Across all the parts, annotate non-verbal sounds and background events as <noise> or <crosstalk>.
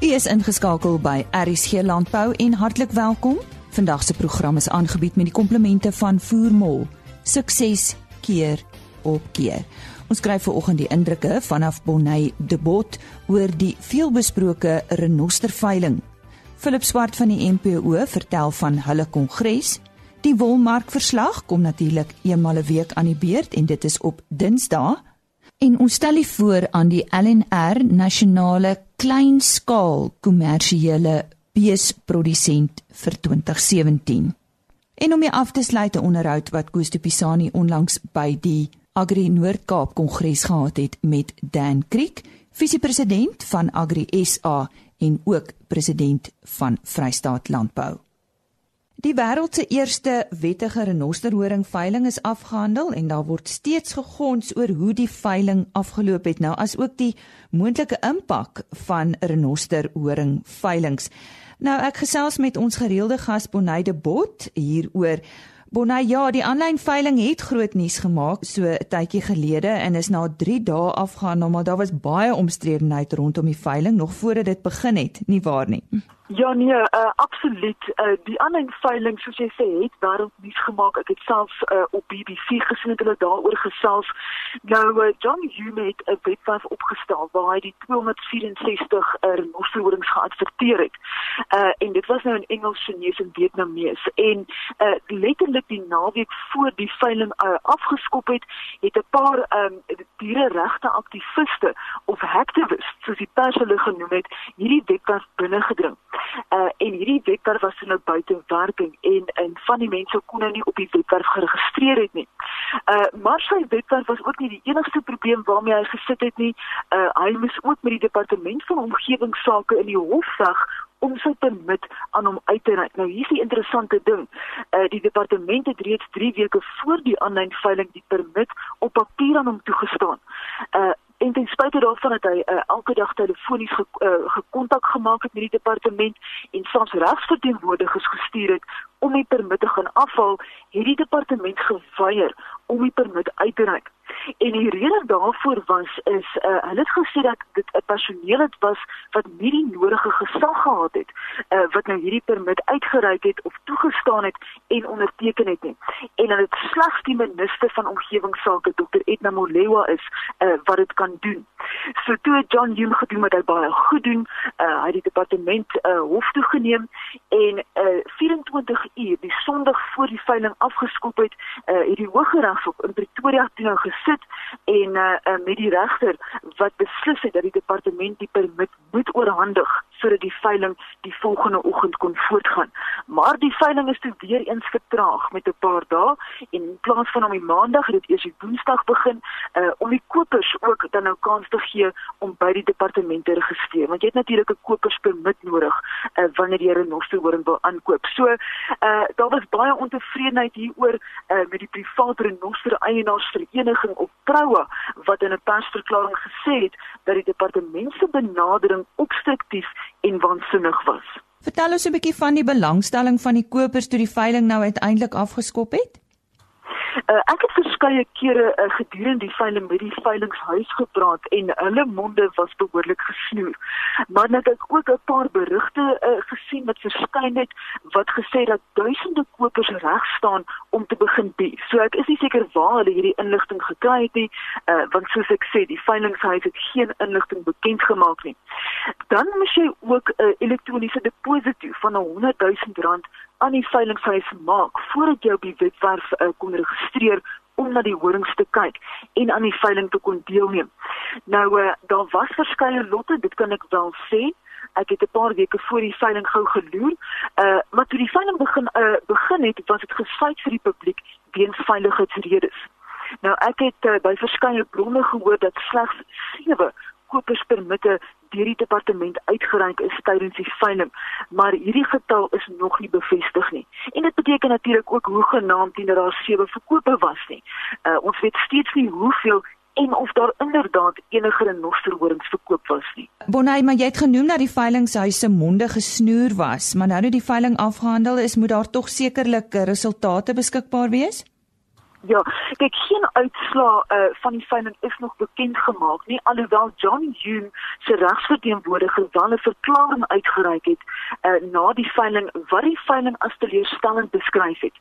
U is ingeskakel by RSG Landbou en hartlik welkom. Vandag se program is aangebied met die komplemente van Voermol. Sukses keer op keer. Ons skryf vanoggend die indrukke vanaf Bonnet de Bot oor die veelbesproke renosterveiling. Philip Swart van die MPO vertel van hulle kongres. Die wolmarkverslag kom natuurlik eenmal 'n week aan die beurt en dit is op Dinsdae. En ons stel u voor aan die LNR Nasionale Kleinskaal Kommersiële Beesprodusent vir 2017. En om mee af te sluit 'n onderhoud wat Koos de Pisani onlangs by die Agri Noord-Kaap Kongres gehad het met Dan Kriek, visiepresident van Agri SA en ook president van Vrystaat Landbou. Die wêreld se eerste wettige renosterhoring veiling is afgehandel en daar word steeds gegons oor hoe die veiling afgeloop het nou as ook die moontlike impak van renosterhoring veilings. Nou ek gesels met ons gereelde gas Bonnie Bot hieroor. Bonnie, ja, die aanlyn veiling het groot nuus gemaak so 'n tydjie gelede en is na 3 dae afgehandel, maar daar was baie omstredenheid rondom die veiling nog voordat dit begin het, nie waar nie? Ja nee, uh, absoluut. Uh, die aanlyn veiling soos jy sê het wêreld nuus gemaak. Ek het self uh, op BBC gesien hulle daaroor gesels. Nou uh, John Hume het 'n webwerf opgestel waar hy die 264 renosterhorings uh, geadverteer het. Uh, en dit was nou in Engels, Chinese en Vietnamees. En uh, letterlik die naweek voor die veiling uh, afgeskop het, het 'n paar um, diereregte aktiviste of hacktivists, soos die pers hulle genoem het, hierdie webwerf binne gedring. Uh en hierdie webwerf was nou buite werking en en van die mense kon nou nie op die webwerf geregistreer het nie. Uh maar sy webwerf was ook nie die enigste probleem waarmee hy gesit het nie. Uh hy moes ook met die departement van omgewingsake in die hof veg om sy permit aan hom uit te reik. Nou hier is die interessante ding. Uh die departement het reeds 3 weke voor die aanlyn veiling die permit op papier aan hom toegestaan. Uh en ten spyte daarvan dat hy uh, elke dag telefonies ge, uh, gekontak gemaak het met die departement en soms regsverteenwoordigers gestuur het om die permit te gaan afhaal, het die departement geweier om die permit uit te reik. En die rede daarvoor was is uh, hulle het gesê dat dit 'n personeel het was wat nie die nodige gesag gehad het uh, wat nou hierdie permit uitgereik het of toegestaan het en onderteken het nie. En hulle het slegs die minister van omgewingsake Dr Edna Molewa is uh, wat dit kan doen. So toe John Hume gedoen wat hy baie goed doen, uh, hy het die departement uh, hof toe geneem en uh, 24 uur die Sondag voor die veiling afgeskop het, uh, het die Hooggeregshof in Pretoria toe nou gesit en uh, uh, met die regter wat beslis het dat die departement die permit moet oorhandig sodat die veiling die volgende oggend kon voortgaan. Maar die veiling is toe weer eens vertraag met 'n paar dae en in plaas van om die maandag het dit eers die woensdag begin uh, om die kopers ook dan nou kans te gee om by die departement te registreer want jy het natuurlik 'n koperspermit nodig uh, wanneer jy 'n renosterhoring wil aankoop. So uh, daar was baie ontevredenheid hieroor uh, met die private renoster eienaarsvereniging op Proua wat in 'n persverklaring gesê het dat die departement se benadering obstruktief en waansinnig was. Vertel ons 'n bietjie van die belangstelling van die kopers toe die veiling nou uiteindelik afgeskop het. Uh, ek het verskeie kere uh, gedurende die veiling met die veilingshuis gepraat en hulle monde was behoorlik gesnoer. Maar net ek ook 'n paar berigte uh, gesien wat verskyn het wat gesê dat duisende kopers reg staan om te begin bi. So ek is nie seker waar hulle hierdie inligting gekry het nie, uh, want soos ek sê, die veilingshuis het geen inligting bekend gemaak nie. Dan moet jy ook 'n uh, elektroniese deposito van 100 000 rand aan die veilingshuis maak voordat jy op die webwerf uh, kon registreer om na die horings te kyk en aan die veiling te kon deelneem. Nou uh, daar was verskeie lotte, dit kan ek wel sê. Ek het 'n paar weke voor die veiling gou geloer. Uh maar toe die veiling begin uh begin het, was dit gesluit vir die publiek weens veiligheidsredes. Nou ek het uh, by verskeie bronne gehoor dat slegs 7 koperspermitte deur die departement uitgereik is tydens die veiling, maar hierdie getal is nog nie bevestig nie. En dit beteken natuurlik ook hoe genaamd dit daar sewe verkope was nie. Uh, ons weet steeds nie hoeveel en of daar inderdaad enige renosterhorings verkoop was nie. Bonnie, maar jy het genoem dat die veilingshuise monde gesnoer was, maar nou dat die veiling afgehandel is, moet daar tog sekerlik resultate beskikbaar wees? Ja, kyk geen uitslaa uh, van die veiling is nog bekend gemaak nie alhoewel John Hume se regsverteenwoordiger wel 'n verklaring uitgereik het uh, na die veiling wat die veiling as teleurstellend beskryf het.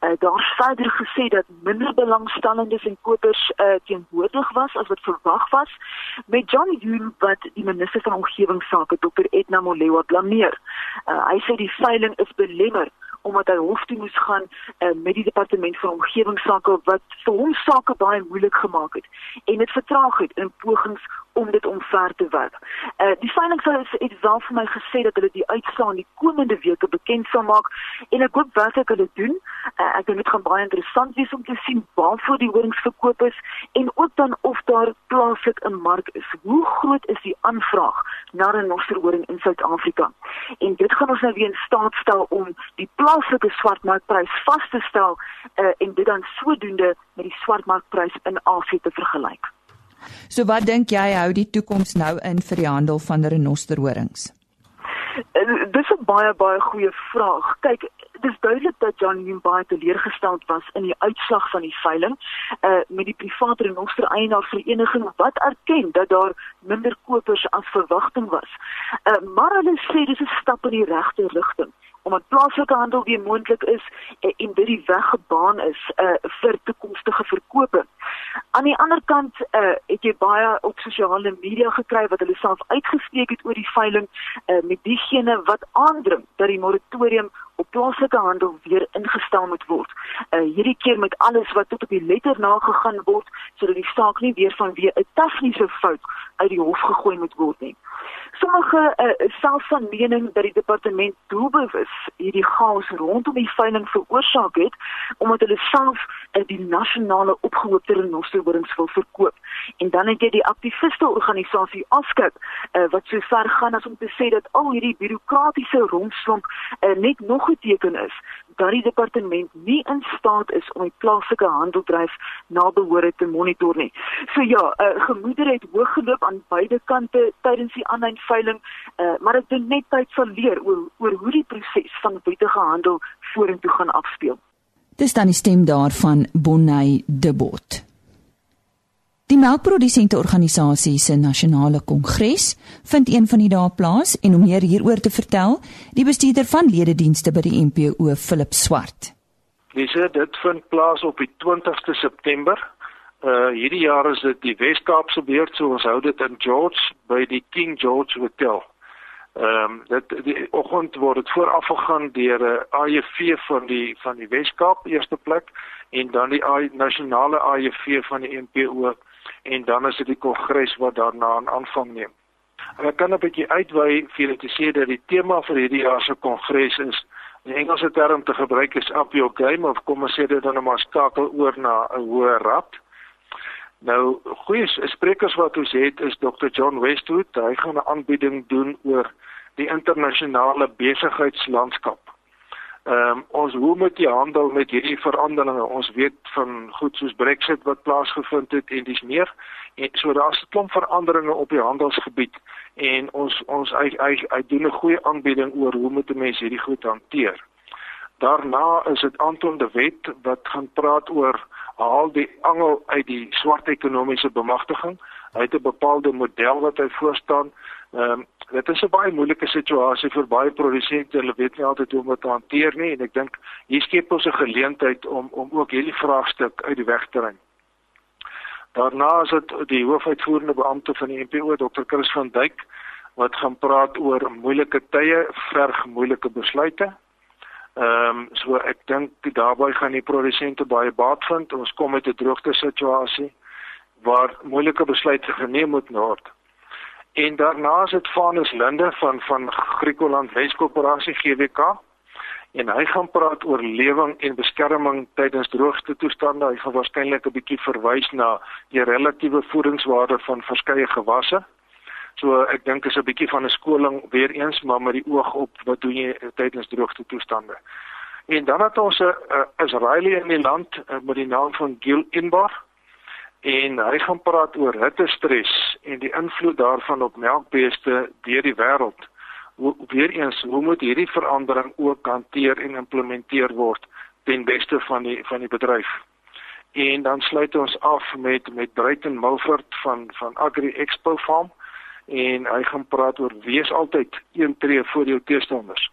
Uh, daar verder gesê dat minder belangstellendes en kopers uh, teenwoordig was as wat verwag was met John Hume wat die minister van omgewingsake Dr Edna Molewa blameer. Uh, hy sê die veiling is belemmer omdat hy hof toe moes gaan uh, met die departement van omgewingsake wat vir hom sake baie moeilik gemaak het. En dit vertraag het in pogings om dit omver te werk. Uh die veilingshuis het wel vir my gesê dat hulle die uitslae in die komende weke bekend sal maak en ek hoop werklik hulle doen. Uh, ek dink dit gaan baie interessant wees om te sien waarvoor die horings verkoop is en ook dan of daar plaaslik 'n mark is. Hoe groot is die aanvraag na 'n nosterhoring in Suid-Afrika? En dit gaan ons nou weer in staat stel om die plaaslike swartmarkprys vas te stel uh, en dit dan sodoende met die swartmarkprys in Asië te vergelyk. So wat dink jy hou die toekoms nou in vir die handel van renosterhorings? Eh, dis 'n baie baie goeie vraag. Kyk, dis duidelik dat John Hume baie teleurgesteld was in die uitslag van die veiling uh met die private renoster eienaar vereniging wat erken dat daar minder kopers as verwagting was. Uh maar hulle sê dis 'n stap in die regte rigting omdat plaaslike handel weer moontlik is en, en dit die weg gebaan is uh, vir toekomstige verkope. Aan die ander kant uh, het jy baie op sosiale media gekry wat hulle self uitgespreek het oor die veiling uh, met diegene wat aandring dat die moratorium op plaaslike handel weer ingestel moet word. Uh, hierdie keer met alles wat tot op die letter nagegaan word sodat die saak nie weer vanweë 'n tegniese fout uit die hof gegooi moet word nie. Sommige uh, selfs van mening dat die departement doelbewus hierdie chaos rondom die veiling veroorsaak het omdat hulle self uh, die nasionale opgehoopte renosterhorings wil verkoop. En dan het jy die aktiviste organisasie Askip uh, wat so ver gaan as om te sê dat al hierdie bureaukratiese rompslomp uh, net nog 'n teken is dat die departement nie in staat is om die plaaslike handeldryf na behore te monitor nie. So ja, uh, gemoedere het hoog geloop aan beide kante tydens die aanlyn veiling, uh, maar ek dink net tyd sal leer oor oor hoe die proses van wettige handel vorentoe gaan afspeel. Dis dan die stem daarvan Bonnie Debot. Die melkprodusente organisasie se nasionale kongres vind een van die dae plaas en om meer hieroor te vertel, die bestuurder van lededienste by die MPO, Philip Swart. Dis dit vind plaas op die 20ste September. Uh hierdie jaar is dit die Wes-Kaapse beurt, so ons hou dit in George by die King George Hotel. Ehm um, dit die oggend word dit vooraf gegaan deur 'n uh, AJV van die van die Wes-Kaap eerste plek en dan die nasionale AJV van die MPO en dan is dit die kongres wat daarna aan aanvang neem. En ek kan 'n bietjie uitwy vir julle te sê dat die tema vir hierdie jaar se kongres is in Engelse term te gebruik is up your game of kom ons sê dit dan maar skakel oor na 'n hoë rad. Nou goeie sprekers wat ons het is Dr John Westwood, hy gaan 'n aanbieding doen oor die internasionale besigheidslandskap. Ehm um, ons hoe moet jy handel met hierdie veranderinge? Ons weet van goed soos Brexit wat plaasgevind het en dis meer. En so daar's 'n klomp veranderinge op die handelsgebied en ons ons hy hy, hy doen 'n goeie aanbieding oor hoe moet mense hierdie goed hanteer. Daarna is dit Anton de Wet wat gaan praat oor haal die angel uit die swart ekonomiese bemagtiging. Hy het 'n bepaalde model wat hy voorstaan. Ehm um, dit is 'n baie moeilike situasie vir baie produsente. Hulle weet nie altyd hoe om dit te hanteer nie en ek dink hier skep ons 'n geleentheid om om ook hierdie vraagstuk uit die weg te ruim. Daarna is dit die hoofuitvoerende beampte van die NPO, Dr. Chris van Duyk, wat gaan praat oor moeilike tye verg moeilike besluite. Ehm um, so ek dink daarbey gaan die produsente baie baat vind. Ons kom met 'n droogte situasie waar moeilike besluite geneem moet word. En daarna is dit Vanus Linde van van Griekeland Weskoöperasie GWK en hy gaan praat oor lewing en beskerming tydens droogte toestande. Hy gaan waarskynlik 'n bietjie verwys na die relatiewe voedingswaarde van verskeie gewasse. So ek dink is 'n bietjie van 'n skoling weer eens maar met die oog op wat doen jy tydens droogte toestande. En dan het ons 'n Israelië in die land uh, met die naam van Gil Inbar en hy gaan praat oor hittestres en die invloed daarvan op melkbeeste deur die wêreld. Weer eens, hoe moet hierdie verandering ook hanteer en implementeer word ten beste van die van die bedryf? en dan sluit ons af met met Drayton Milford van van Agri Expo Farm en hy gaan praat oor wees altyd een tree voor jou teestanders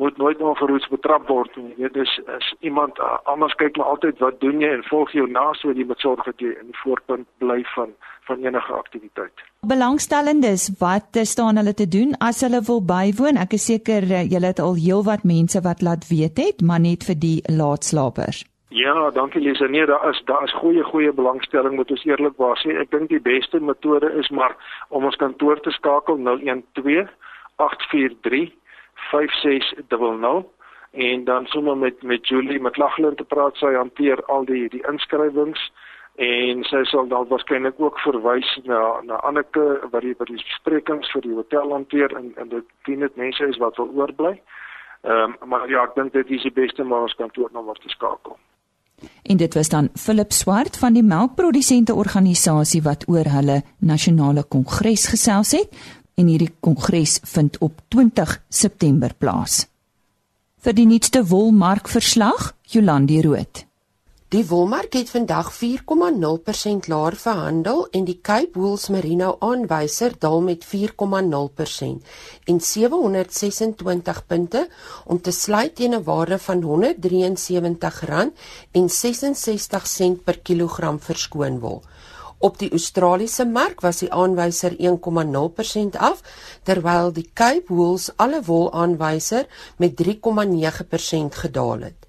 moet nooit nog verhoeds betrap word nie. Jy weet dis is iemand uh, anders kyk maar altyd wat doen jy en volg jou na so jy moet sorg dat jy in die voorpunt bly van van enige aktiwiteit. Belangstellendes, wat staan hulle te doen as hulle wil bywoon? Ek is seker uh, julle het al heelwat mense wat laat weet het, maar net vir die laatslapers. Ja, dankie Lisa. Nee, daar is daar is goeie goeie belangstelling moet ons eerlikwaar sê. Ek dink die beste metode is maar om ons kantoor te skakel 012 843 5600 en dan sommer met met Julie Lagland te praat sy hanteer al die die inskrywings en sy sal dan waarskynlik ook verwys na na Anneke wat die by die besprekings vir die hotel hanteer en en dit dien dit mense is wat wil oorbly. Ehm um, maar ja, ek dink dit is die beste maar ons kantoornommer te skakel. En dit was dan Philip Swart van die melkprodusente organisasie wat oor hulle nasionale kongres gesels het en hierdie kongres vind op 20 September plaas. Vir die nuutste wolmarkverslag, Jolandi Root. Die wolmark het vandag 4,0% laer verhandel en die Cape Wools Merino aanwyser daal met 4,0% en 726 punte om te sluit teen 'n waarde van R173 en 66 sent per kilogram verskoon wol. Op die Australiese mark was die aanwyser 1,0% af, terwyl die Cape Wools alle wol aanwyser met 3,9% gedaal het.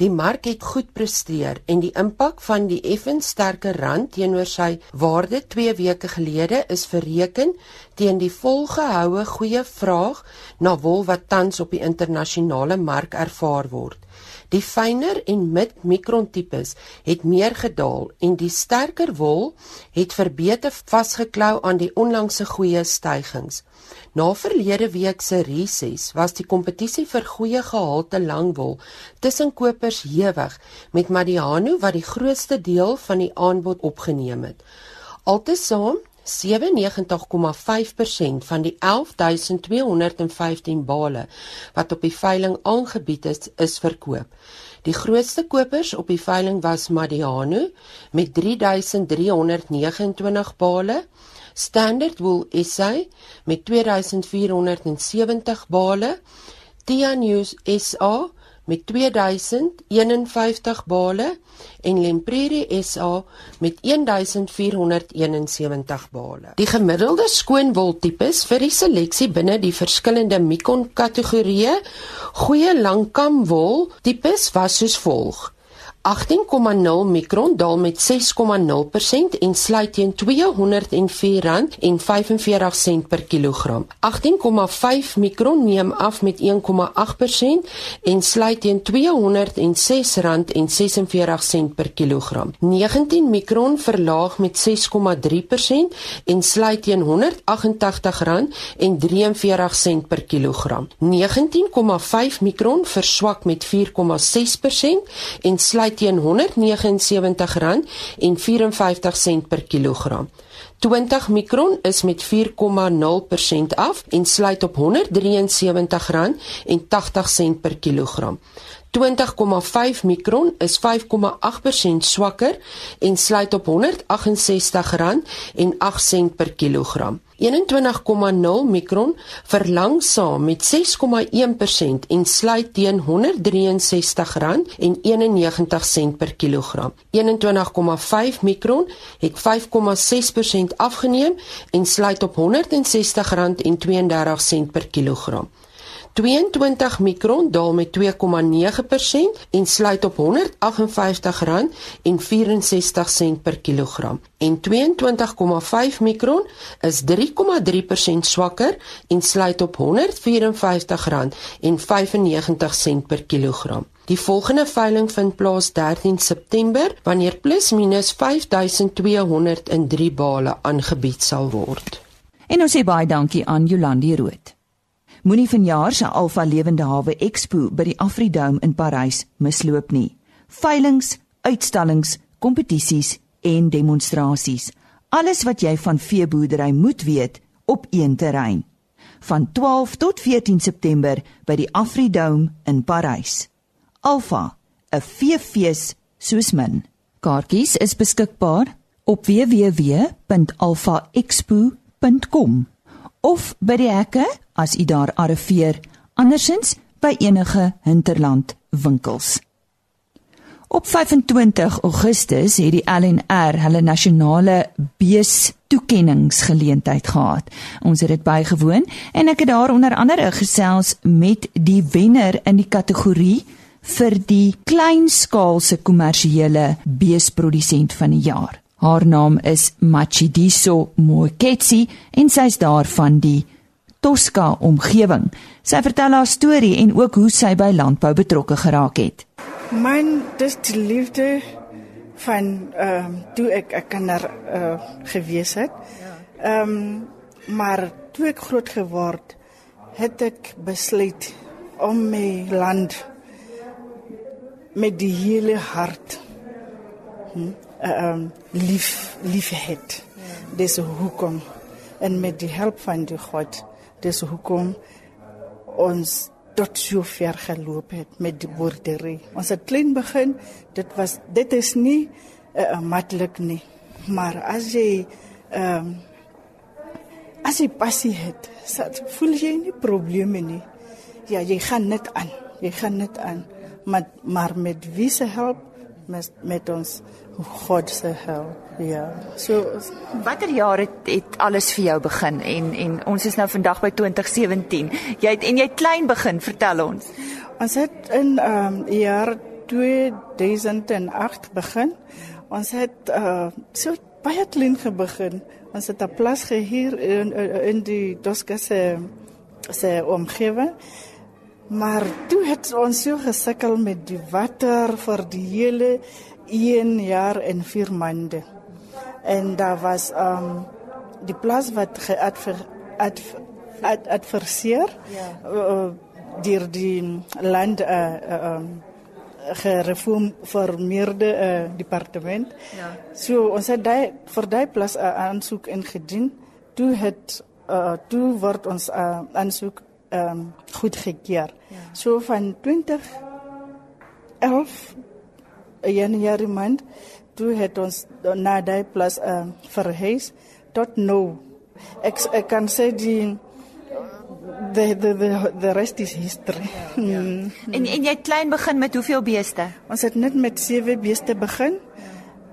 Die mark het goed presteer en die impak van die effens sterker rand teenoor sy waarde 2 weke gelede is verreken teen die volgehoue goeie vraag na wol wat tans op die internasionale mark ervaar word. Die fyner en mid-mikron tipes het meer gedaal en die sterker wol het verbeter vasgeklou aan die onlangse goeie stygings. Na verlede week se reses was die kompetisie vir goeie gehalte langwol tussen kopers hewig met Madiano wat die grootste deel van die aanbod opgeneem het. Altesaam 97,5% van die 11215 bale wat op die veiling aangebied is, is verkoop. Die grootste kopers op die veiling was Madiano met 3329 bale, Standard Wool SA met 2470 bale, Tia News SA met 2051 bale en Lemprairie SA met 1471 bale. Die gemiddelde skoonwoltipes vir die seleksie binne die verskillende Mikon kategorieë goeie langkamwol tipes was soos volg: 18,0 mikron daal met 6,0% en sluit teen R204.45 per kilogram. 18,5 mikron neem af met 1,8% en sluit teen R206.46 per kilogram. 19 mikron verlaag met 6,3% en sluit teen R188.43 per kilogram. 19,5 mikron verswak met 4,6% en sluit teen R179.54 per kilogram. 20 mikron is met 4,0% af en sluit op R173.80 per kilogram. 20,5 mikron is 5,8% swakker en sluit op R168.08 per kilogram. 21,0 mikron verlangsaam met 6,1% en sluit teen R163.91 per kilogram. 21,5 mikron het 5,6% afgeneem en sluit op R160.32 per kilogram. 22 mikron daal met 2,9% en sluit op R158.64 per kilogram. En 22,5 mikron is 3,3% swakker en sluit op R154.95 per kilogram. Die volgende veiling vind plaas 13 September wanneer plus minus 5203 bale aangebied sal word. En ons sê baie dankie aan Jolandi Rood. Moenie vanjaar se Alfa Lewende Hawe Expo by die Afridome in Parys misloop nie. Veilings, uitstallings, kompetisies en demonstrasies. Alles wat jy van veeboerdery moet weet op een terrein. Van 12 tot 14 September by die Afridome in Parys. Alfa, 'n veefees soos min. Kaartjies is beskikbaar op www.alfaexpo.com of by die hekke as u daar arriveer, andersins by enige hinterland winkels. Op 25 Augustus het die LNR hulle nasionale bees toekenningsgeleentheid gehad. Ons het dit bygewoon en ek het daar onder andere gesels met die wenner in die kategorie vir die kleinskaalse kommersiële beesprodusent van die jaar. Haar naam is Machidiso Moeketsi en sy is daar van die Tosca omgewing. Sy vertel haar storie en ook hoe sy by landbou betrokke geraak het. Man, dis die liefde van ehm uh, toe ek 'n kinder uh, gewees het. Ehm um, maar toe ek groot geword het ek besluit om my land met die hele hart hm, um, lief lief het. Dis hoekom en met die hulp van die God, dis hoekom ons tot so ver geloop het met die boerdery. Ons het klein begin. Dit was dit is nie uh, maklik nie. Maar as jy ehm um, as jy passie het, voel jy nie probleme nie. Ja, jy gaan net aan. Jy gaan net aan. Maar maar met wie se hulp met met ons God se help. Ja. So watter jaar het het alles vir jou begin en en ons is nou vandag by 2017. Jy het en jy klein begin, vertel ons. Ons het in ehm um, jaar 2008 begin. Ons het uh so baie klein begin. Ons het 'n plas gehuur in in die Doska se se omgewing. Maar toe het ons so gesukkel met die water vir die hele 1 jaar en 4 maande. En daar was um die plaas wat geadverseer ja. uh, deur die land uh, uh um gereformeerde uh, departement. Ja. So ons het daai vir daai plaas 'n uh, aansoek ingedien. Toe het uh, toe word ons uh, aansoek um goedgekeur. Ja. So van 20 11 'n Januarie maand toe het ons na daai plaas uh, verhuis tot nou. Ek ek kan sê die the the the the rest is history. Ja, <laughs> ja. Mm. En en jy klein begin met hoeveel beeste? Ons het net met 7 beeste begin. Ja.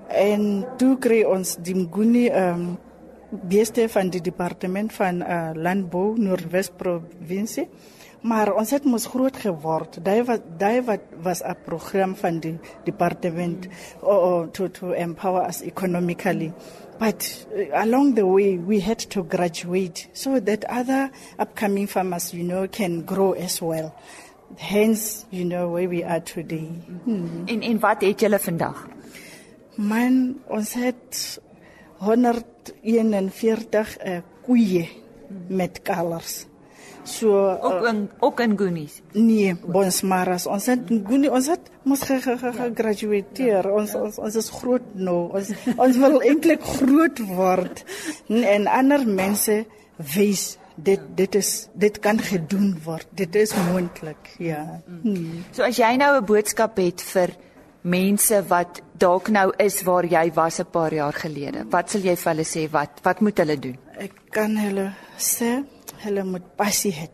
En toe kry ons die Mguni ehm um, beeste van die departement van uh, landbou Noordwes provinsie. Maar ons het mos groot geword. Daai wat daai wat was 'n program van die departement mm. oh, oh, to to empower us economically. But uh, along the way, we had to graduate so that other upcoming farmers, you know, can grow as well. Hence, you know, where we are today. Hmm. En en wat het julle vandag? Man, ons het 141 uh, koeie met kalvers. So ook uh, in ook in Goonies. Nee, Bonsmaras. Ons het Goonie, ons het mos gegradueer. Ja, ons, ja. ons ons is groot nou. Ons ons wil eintlik groot word. En ander mense wys dit dit is dit kan gedoen word. Dit is moontlik. Ja. Hmm. So as jy nou 'n boodskap het vir mense wat dalk nou is waar jy was 'n paar jaar gelede. Wat sal jy vir hulle sê wat wat moet hulle doen? Ek kan hulle sê hulle moet passie hê.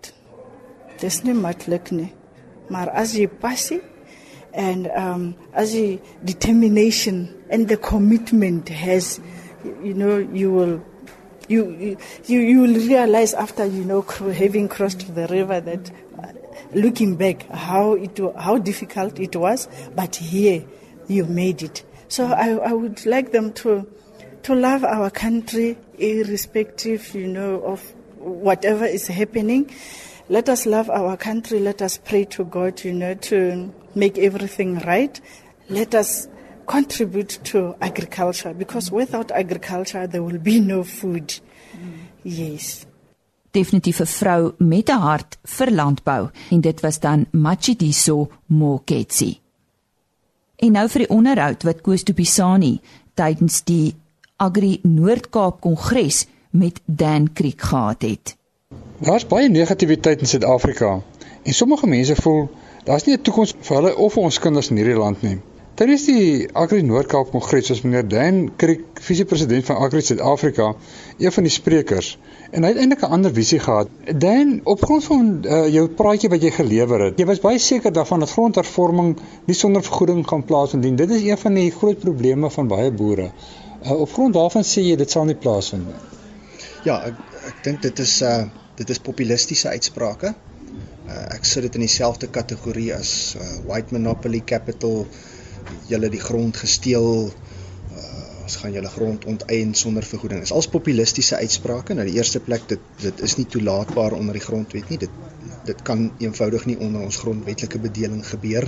Dis nie maklik nie. Maar as jy passie and um as jy determination and the commitment has you know you will you you you will realize after you know having crossed the river that looking back how it how difficult it was but here you made it so i i would like them to to love our country irrespective you know of whatever is happening. Let us love our country. Let us pray to God, you know, to make everything right. Let us contribute to agriculture because without agriculture there will be no food. Mm. Yes. Definitief 'n vrou met 'n hart vir landbou en dit was dan Machidiso Moketsi. En nou vir die onderhoud wat Koos Tupisani tydens die Agri Noord-Kaap Kongres met Dan Creek gehad het. Daar's baie negativiteit in Suid-Afrika en sommige mense voel daar's nie 'n toekoms vir hulle of vir ons kinders in hierdie land nie. Tydens die Agri Noord-Kaap Kongres was meneer Dan Kriek, visiepresident van Agri Suid-Afrika, een van die sprekers en hy het eintlik 'n ander visie gehad. Dan, op grond van uh, jou praatjie wat jy gelewer het, jy was baie seker daarvan dat grondhervorming nie sonder vergoeding gaan plaasvind nie. Dit is een van die groot probleme van baie boere. Uh, op grond daarvan sê jy dit sal nie plaasvind nie. Ja, ek ek dink dit is uh dit is populistiese uitsprake. Uh, ek sit dit in dieselfde kategorie as uh, white monopoly capital julle die grond gesteel uh, ons gaan julle grond onteien sonder vergoeding. Dit is als populistiese uitsprake. Nou die eerste plek dit dit is nie toelaatbaar onder die grondwet nie. Dit dit kan eenvoudig nie onder ons grondwetlike bedeling gebeur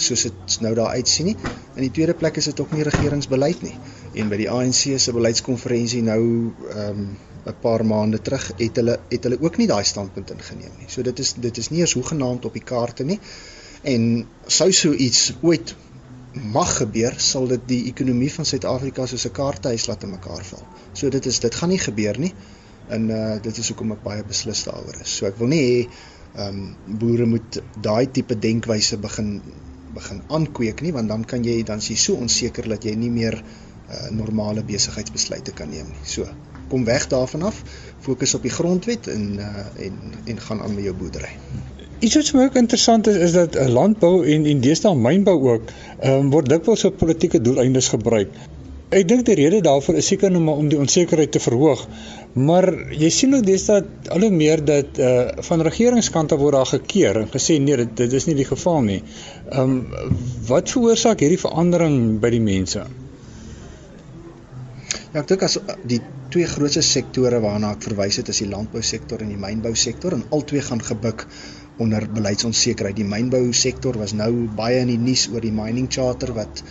soos dit nou daar uitsien nie. In die tweede plek is dit ook nie regeringsbeleid nie. En by die ANC se beleidskonferensie nou ehm um, 'n paar maande terug het hulle het hulle ook nie daai standpunt ingeneem nie. So dit is dit is nie eens hoegenaamd op die kaarte nie. En sou so iets ooit mag gebeur, sal dit die ekonomie van Suid-Afrika soos 'n kaarthuis laat in mekaar val. So dit is dit gaan nie gebeur nie. En uh dit is hoekom ek baie beslis daaroor is. So ek wil nie hê ehm um, boere moet daai tipe denkwyse begin begin aankweek nie, want dan kan jy dan sê so onseker dat jy nie meer uh normale besigheidsbesluite kan neem nie. So, kom weg daarvan af, fokus op die grondwet en uh en en gaan aan met jou boerdery. Iets wat vir my ook interessant is is dat eh, landbou en en deesdae mynbou ook ehm um, word dikwels vir politieke doeleindes gebruik. Ek dink die rede daarvoor is seker nou maar om die onsekerheid te verhoog. Maar jy sien ook deesdae al hoe meer dat eh uh, van regeringskante word daar gekeer en gesê nee, dit, dit is nie die geval nie. Ehm um, wat veroorsaak hierdie verandering by die mense? Ja, ek dink as die twee grootste sektore waarna ek verwys het, is die landbousektor en die mynbousektor en albei gaan gebuk onder beleidsonsekerheid. Die mynbou sektor was nou baie in die nuus oor die mining charter wat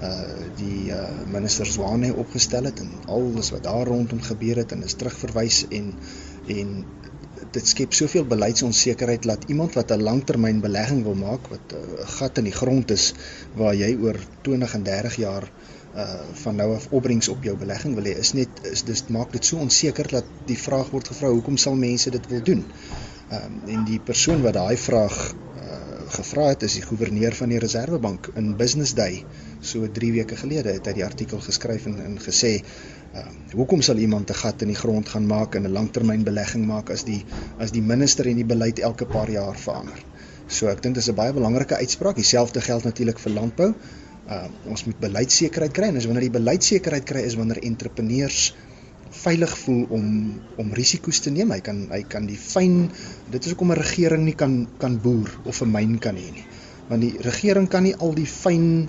uh die uh, minister Zwane opgestel het en alles wat daar rondom gebeur het en is terugverwys en en dit skep soveel beleidsonsekerheid dat iemand wat 'n langtermyn belegging wil maak wat 'n uh, gat in die grond is waar jy oor 20 en 30 jaar uh van nou af opbrengs op jou belegging wil hê is net is dis maak dit so onseker dat die vraag word gevra hoekom sal mense dit wil doen? Ehm um, en die persoon wat daai vraag uh, gevra het is die goewerneur van die Reserwebank in Business Day so 3 weke gelede het hy die artikel geskryf en, en gesê ehm uh, hoekom sal iemand 'n gat in die grond gaan maak en 'n langtermynbelegging maak as die as die minister en die beleid elke paar jaar verander. So ek dink dis 'n baie belangrike uitspraak. Dieselfde geld natuurlik vir landbou. Uh ons moet beleidsekerheid kry en as wanneer die beleidsekerheid kry is wanneer entrepreneurs veilig voel om om risiko's te neem. Hy kan hy kan die fyn dit is hoekom 'n regering nie kan kan boer of 'n myn kan hê nie. Want die regering kan nie al die fyn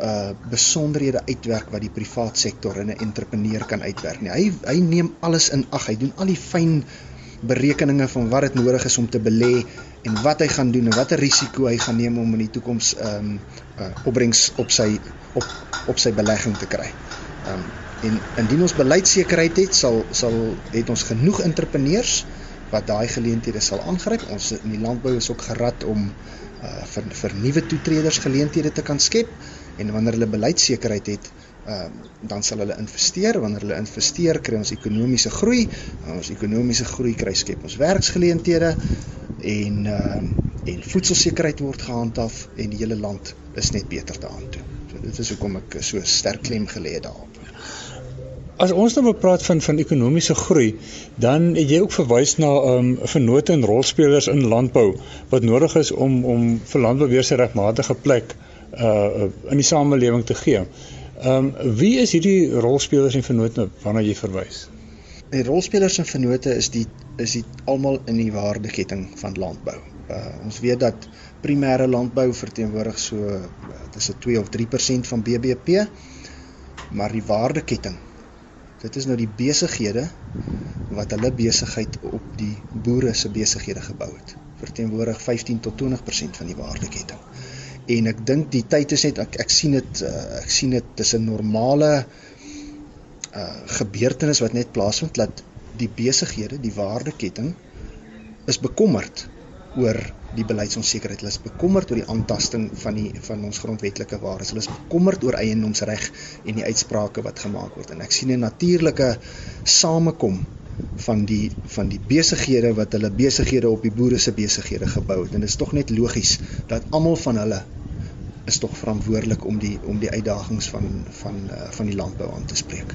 uh besonderhede uitwerk wat die privaat sektor en 'n entrepreneur kan uitwerk nie. Hy hy neem alles in ag. Hy doen al die fyn berekeninge van wat dit nodig is om te belê en wat hy gaan doen en watter risiko hy gaan neem om in die toekoms ehm um, uh, opbrengs op sy op op sy belegging te kry. Ehm um, En indien ons beleidsekerheid het, sal sal het ons genoeg entrepreneurs wat daai geleenthede sal aangryp. Ons in die landbou is ook gerad om uh vir vir nuwe toetreders geleenthede te kan skep en wanneer hulle beleidsekerheid het, uh dan sal hulle investeer. Wanneer hulle investeer, kry ons ekonomiese groei. Ons ekonomiese groei kry skep ons werksgeleenthede en uh en voedselsekerheid word gehandhaaf en die hele land is net beter daartoe. So dit is hoekom ek so sterk klem gelê het daarop. As ons nou praat van van ekonomiese groei, dan het jy ook verwys na ehm um, vennote en rolspelers in landbou wat nodig is om om vir landbou weer sy regmatige plek uh in die samelewing te gee. Ehm um, wie is hierdie rolspelers en vennote waarna jy verwys? Die rolspelers en vennote is die is die almal in die waardeketting van landbou. Uh ons weet dat primêre landbou verteenwoordig so dis 'n 2 of 3% van BBP, maar die waardeketting Dit is nou die besighede wat hulle besigheid op die boere se besighede gebou het. Verteenwoordig 15 tot 20% van die waardeketting. En ek dink die tyd is net ek ek sien dit uh, ek sien dit dis 'n normale uh gebeurtenis wat net plaasvind dat die besighede, die waardeketting is bekommerd oor die beleidsonsekerheid. Hulle is bekommerd oor die aantasting van die van ons grondwetlike waardes. Hulle is bekommerd oor eiendomsreg en die uitsprake wat gemaak word. En ek sien 'n natuurlike samekom van die van die besighede wat hulle besighede op die boere se besighede gebou het. En dit is tog net logies dat almal van hulle is tog verantwoordelik om die om die uitdagings van van uh, van die landbou aan te spreek.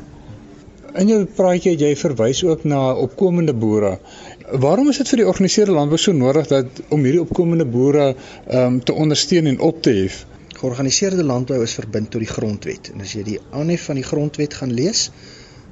In jou praatjie jy verwys ook na opkomende boere. Waarom is dit vir die georganiseerde landbou so nodig dat om hierdie opkomende boere um, te ondersteun en op te hef? Georganiseerde landbou is verbind tot die grondwet. En as jy die aanhef van die grondwet gaan lees,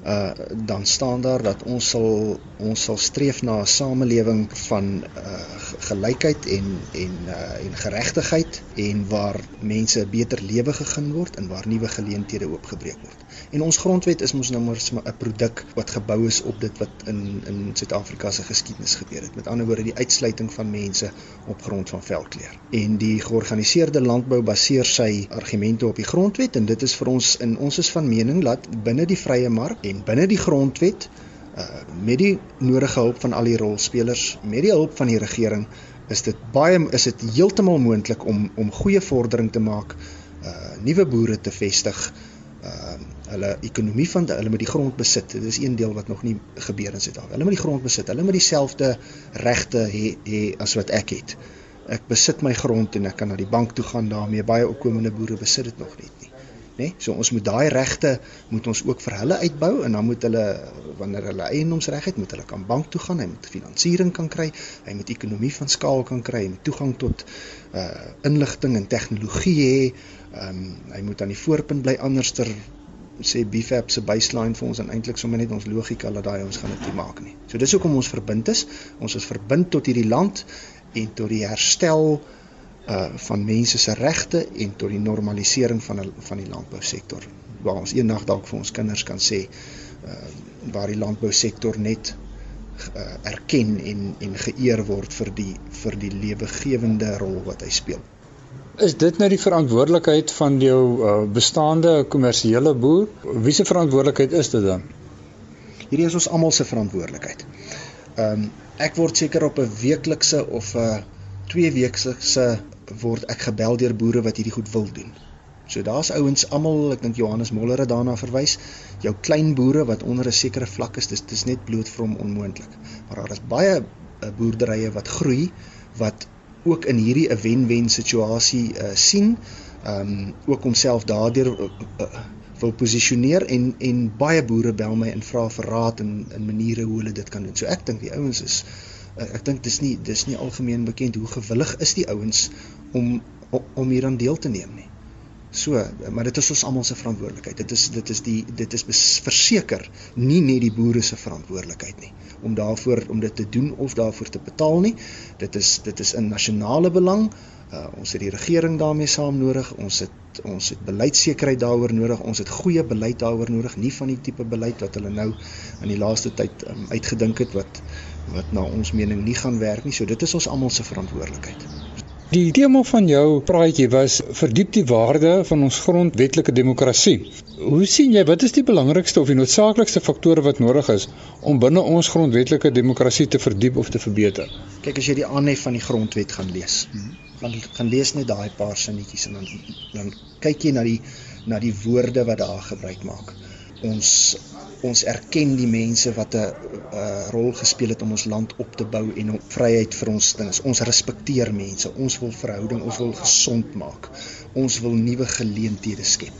uh dan staan daar dat ons sal ons sal streef na 'n samelewing van uh gelykheid en en uh en geregtigheid en waar mense 'n beter lewe gegee word en waar nuwe geleenthede oopgebreek word. En ons grondwet is mos nou maar 'n produk wat gebou is op dit wat in in Suid-Afrika se geskiedenis gebeur het. Met ander woorde die uitsluiting van mense op grond van velkleur. En die georganiseerde landbou baseer sy argumente op die grondwet en dit is vir ons in ons is van mening dat binne die vrye mark en binne die grondwet uh met die nodige hulp van al die rolspelers, met die hulp van die regering, is dit baie is dit heeltemal moontlik om om goeie vordering te maak, uh nuwe boere te vestig, uh hulle ekonomie van hulle met die grond besit. Dit is een deel wat nog nie gebeur in Suid-Afrika. Hulle met die grond besit, hulle met dieselfde regte hê he, as wat ek het. Ek besit my grond en ek kan na die bank toe gaan daarmee. Baie opkomende boere besit dit nog net nie nê? Nee? So ons moet daai regte moet ons ook vir hulle uitbou en dan moet hulle wanneer hulle eiendomsreg het, moet hulle kan bank toe gaan, hy moet finansiering kan kry, hy moet ekonomie van skaal kan kry, moet toegang tot uh inligting en tegnologie hê. Ehm um, hy moet aan die voorpunt bly anderster sê BFAP se baseline vir ons en eintlik sommer net ons logika dat daai ons gaan dit nie maak nie. So dis hoekom ons verbind is. Ons is verbind tot hierdie land en tot die herstel uh van mense se regte en tot die normalisering van van die landbousektor waar ons eendag dalk vir ons kinders kan sê uh waar die landbousektor net uh, erken en en geëer word vir die vir die lewegewende rol wat hy speel. Is dit nou die verantwoordelikheid van jou uh, bestaande kommersiële boer? Wie se verantwoordelikheid is dit dan? Hierdie is ons almal se verantwoordelikheid. Ehm um, ek word seker op 'n weeklikse of 'n uh, twee weekse word ek gebel deur boere wat hierdie goed wil doen. So daar's ouens almal, ek dink Johannes Moller het daarna verwys, jou klein boere wat onder 'n sekere vlak is, dis dis net bloot vir hom onmoontlik. Maar daar is baie uh, boerderye wat groei wat ook in hierdie 'n wen-wen situasie uh, sien, ehm um, ook homself daardeur uh, uh, wil posisioneer en en baie boere bel my en vra vir raad en en maniere hoe hulle dit kan doen. So ek dink die ouens is uh, ek dink dis nie dis nie algemeen bekend hoe gewillig is die ouens om om hieraan deel te neem nie. So, maar dit is ons almal se verantwoordelikheid. Dit is dit is die dit is verseker nie net die boere se verantwoordelikheid nie om daarvoor om dit te doen of daarvoor te betaal nie. Dit is dit is in nasionale belang. Uh, ons het die regering daarmee saam nodig. Ons het ons het beleidsekerheid daaroor nodig. Ons het goeie beleid daaroor nodig, nie van die tipe beleid wat hulle nou in die laaste tyd um, uitgedink het wat wat na ons mening nie gaan werk nie. So dit is ons almal se verantwoordelikheid. Die tema van jou praatjie was verdiep die waarde van ons grondwetlike demokrasie. Hoe sien jy wat is die belangrikste of die noodsaaklikste faktore wat nodig is om binne ons grondwetlike demokrasie te verdiep of te verbeter? Kyk as jy die aanhef van die grondwet gaan lees. Gaan gaan lees net daai paar sinnetjies en dan dan kyk jy na die na die woorde wat daar gebruik maak. Ons ons erken die mense wat 'n uh, rol gespeel het om ons land op te bou en om vryheid vir ons ding. Ons respekteer mense. Ons wil verhouding, ons wil gesond maak. Ons wil nuwe geleenthede skep.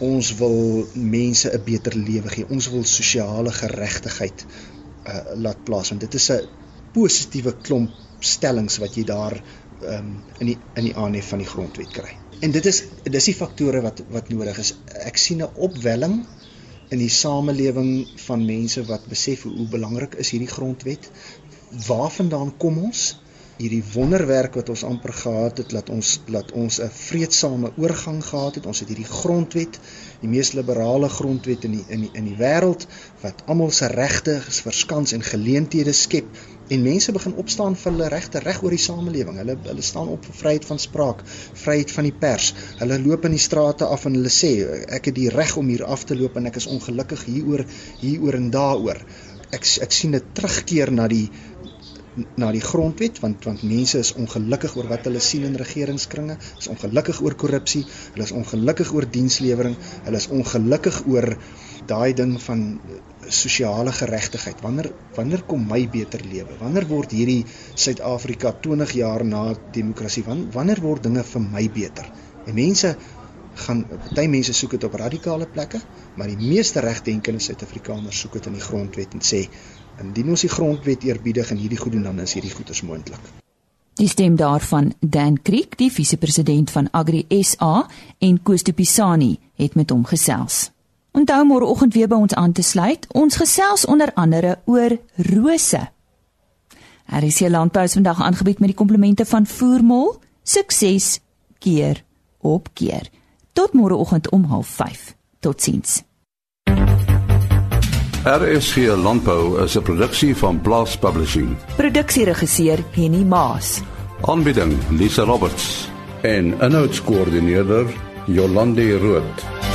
Ons wil mense 'n beter lewe gee. Ons wil sosiale geregtigheid uh, laat plaasvind. Dit is 'n positiewe klomp stellings wat jy daar um, in die in die aanhef van die grondwet kry. En dit is dis die faktore wat wat nodig is. Ek sien 'n opwelling in die samelewing van mense wat besef hoe belangrik is hierdie grondwet. Waarvandaan kom ons? Hierdie wonderwerk wat ons amper gehad het, laat ons laat ons 'n vredesame oorgang gehad het. Ons het hierdie grondwet, die mees liberale grondwet in die in die in die wêreld wat almal se regte verskans en geleenthede skep en mense begin opstaan vir hulle regte reg oor die samelewing. Hulle hulle staan op vir vryheid van spraak, vryheid van die pers. Hulle loop in die strate af en hulle sê ek het die reg om hier af te loop en ek is ongelukkig hieroor, hieroor en daaroor. Ek ek sien 'n terugkeer na die na die grondwet want want mense is ongelukkig oor wat hulle sien in regeringskringe, is ongelukkig oor korrupsie, hulle is ongelukkig oor dienslewering, hulle is ongelukkig oor daai ding van sosiale geregtigheid. Wanneer wanneer kom my beter lewe? Wanneer word hierdie Suid-Afrika 20 jaar na demokrasie? Wanneer word dinge vir my beter? En mense gaan party mense soek dit op radikale plekke, maar die meeste regdenkende Suid-Afrikaners soek dit in die grondwet en sê indien ons die grondwet eerbiedig en hierdie goed doen dan is hierdie goeders moontlik. Die stem daarvan Dan Creek, die vise-president van Agri SA en Koos de Pisani het met hom gesels. Onthou môreoggend weer by ons aan te sluit. Ons gesels onder andere oor rose. Hier landbou vandag aangebied met die komplimente van Voermol. Sukses keer op keer. Tot môreoggend om 05:30. Totsiens. RSG Landbou is 'n produksie van Blast Publishing. Produksieregisseur Henny Maas. Aanbieding Lisa Roberts en 'n notas koördineerder Jolande Rooi.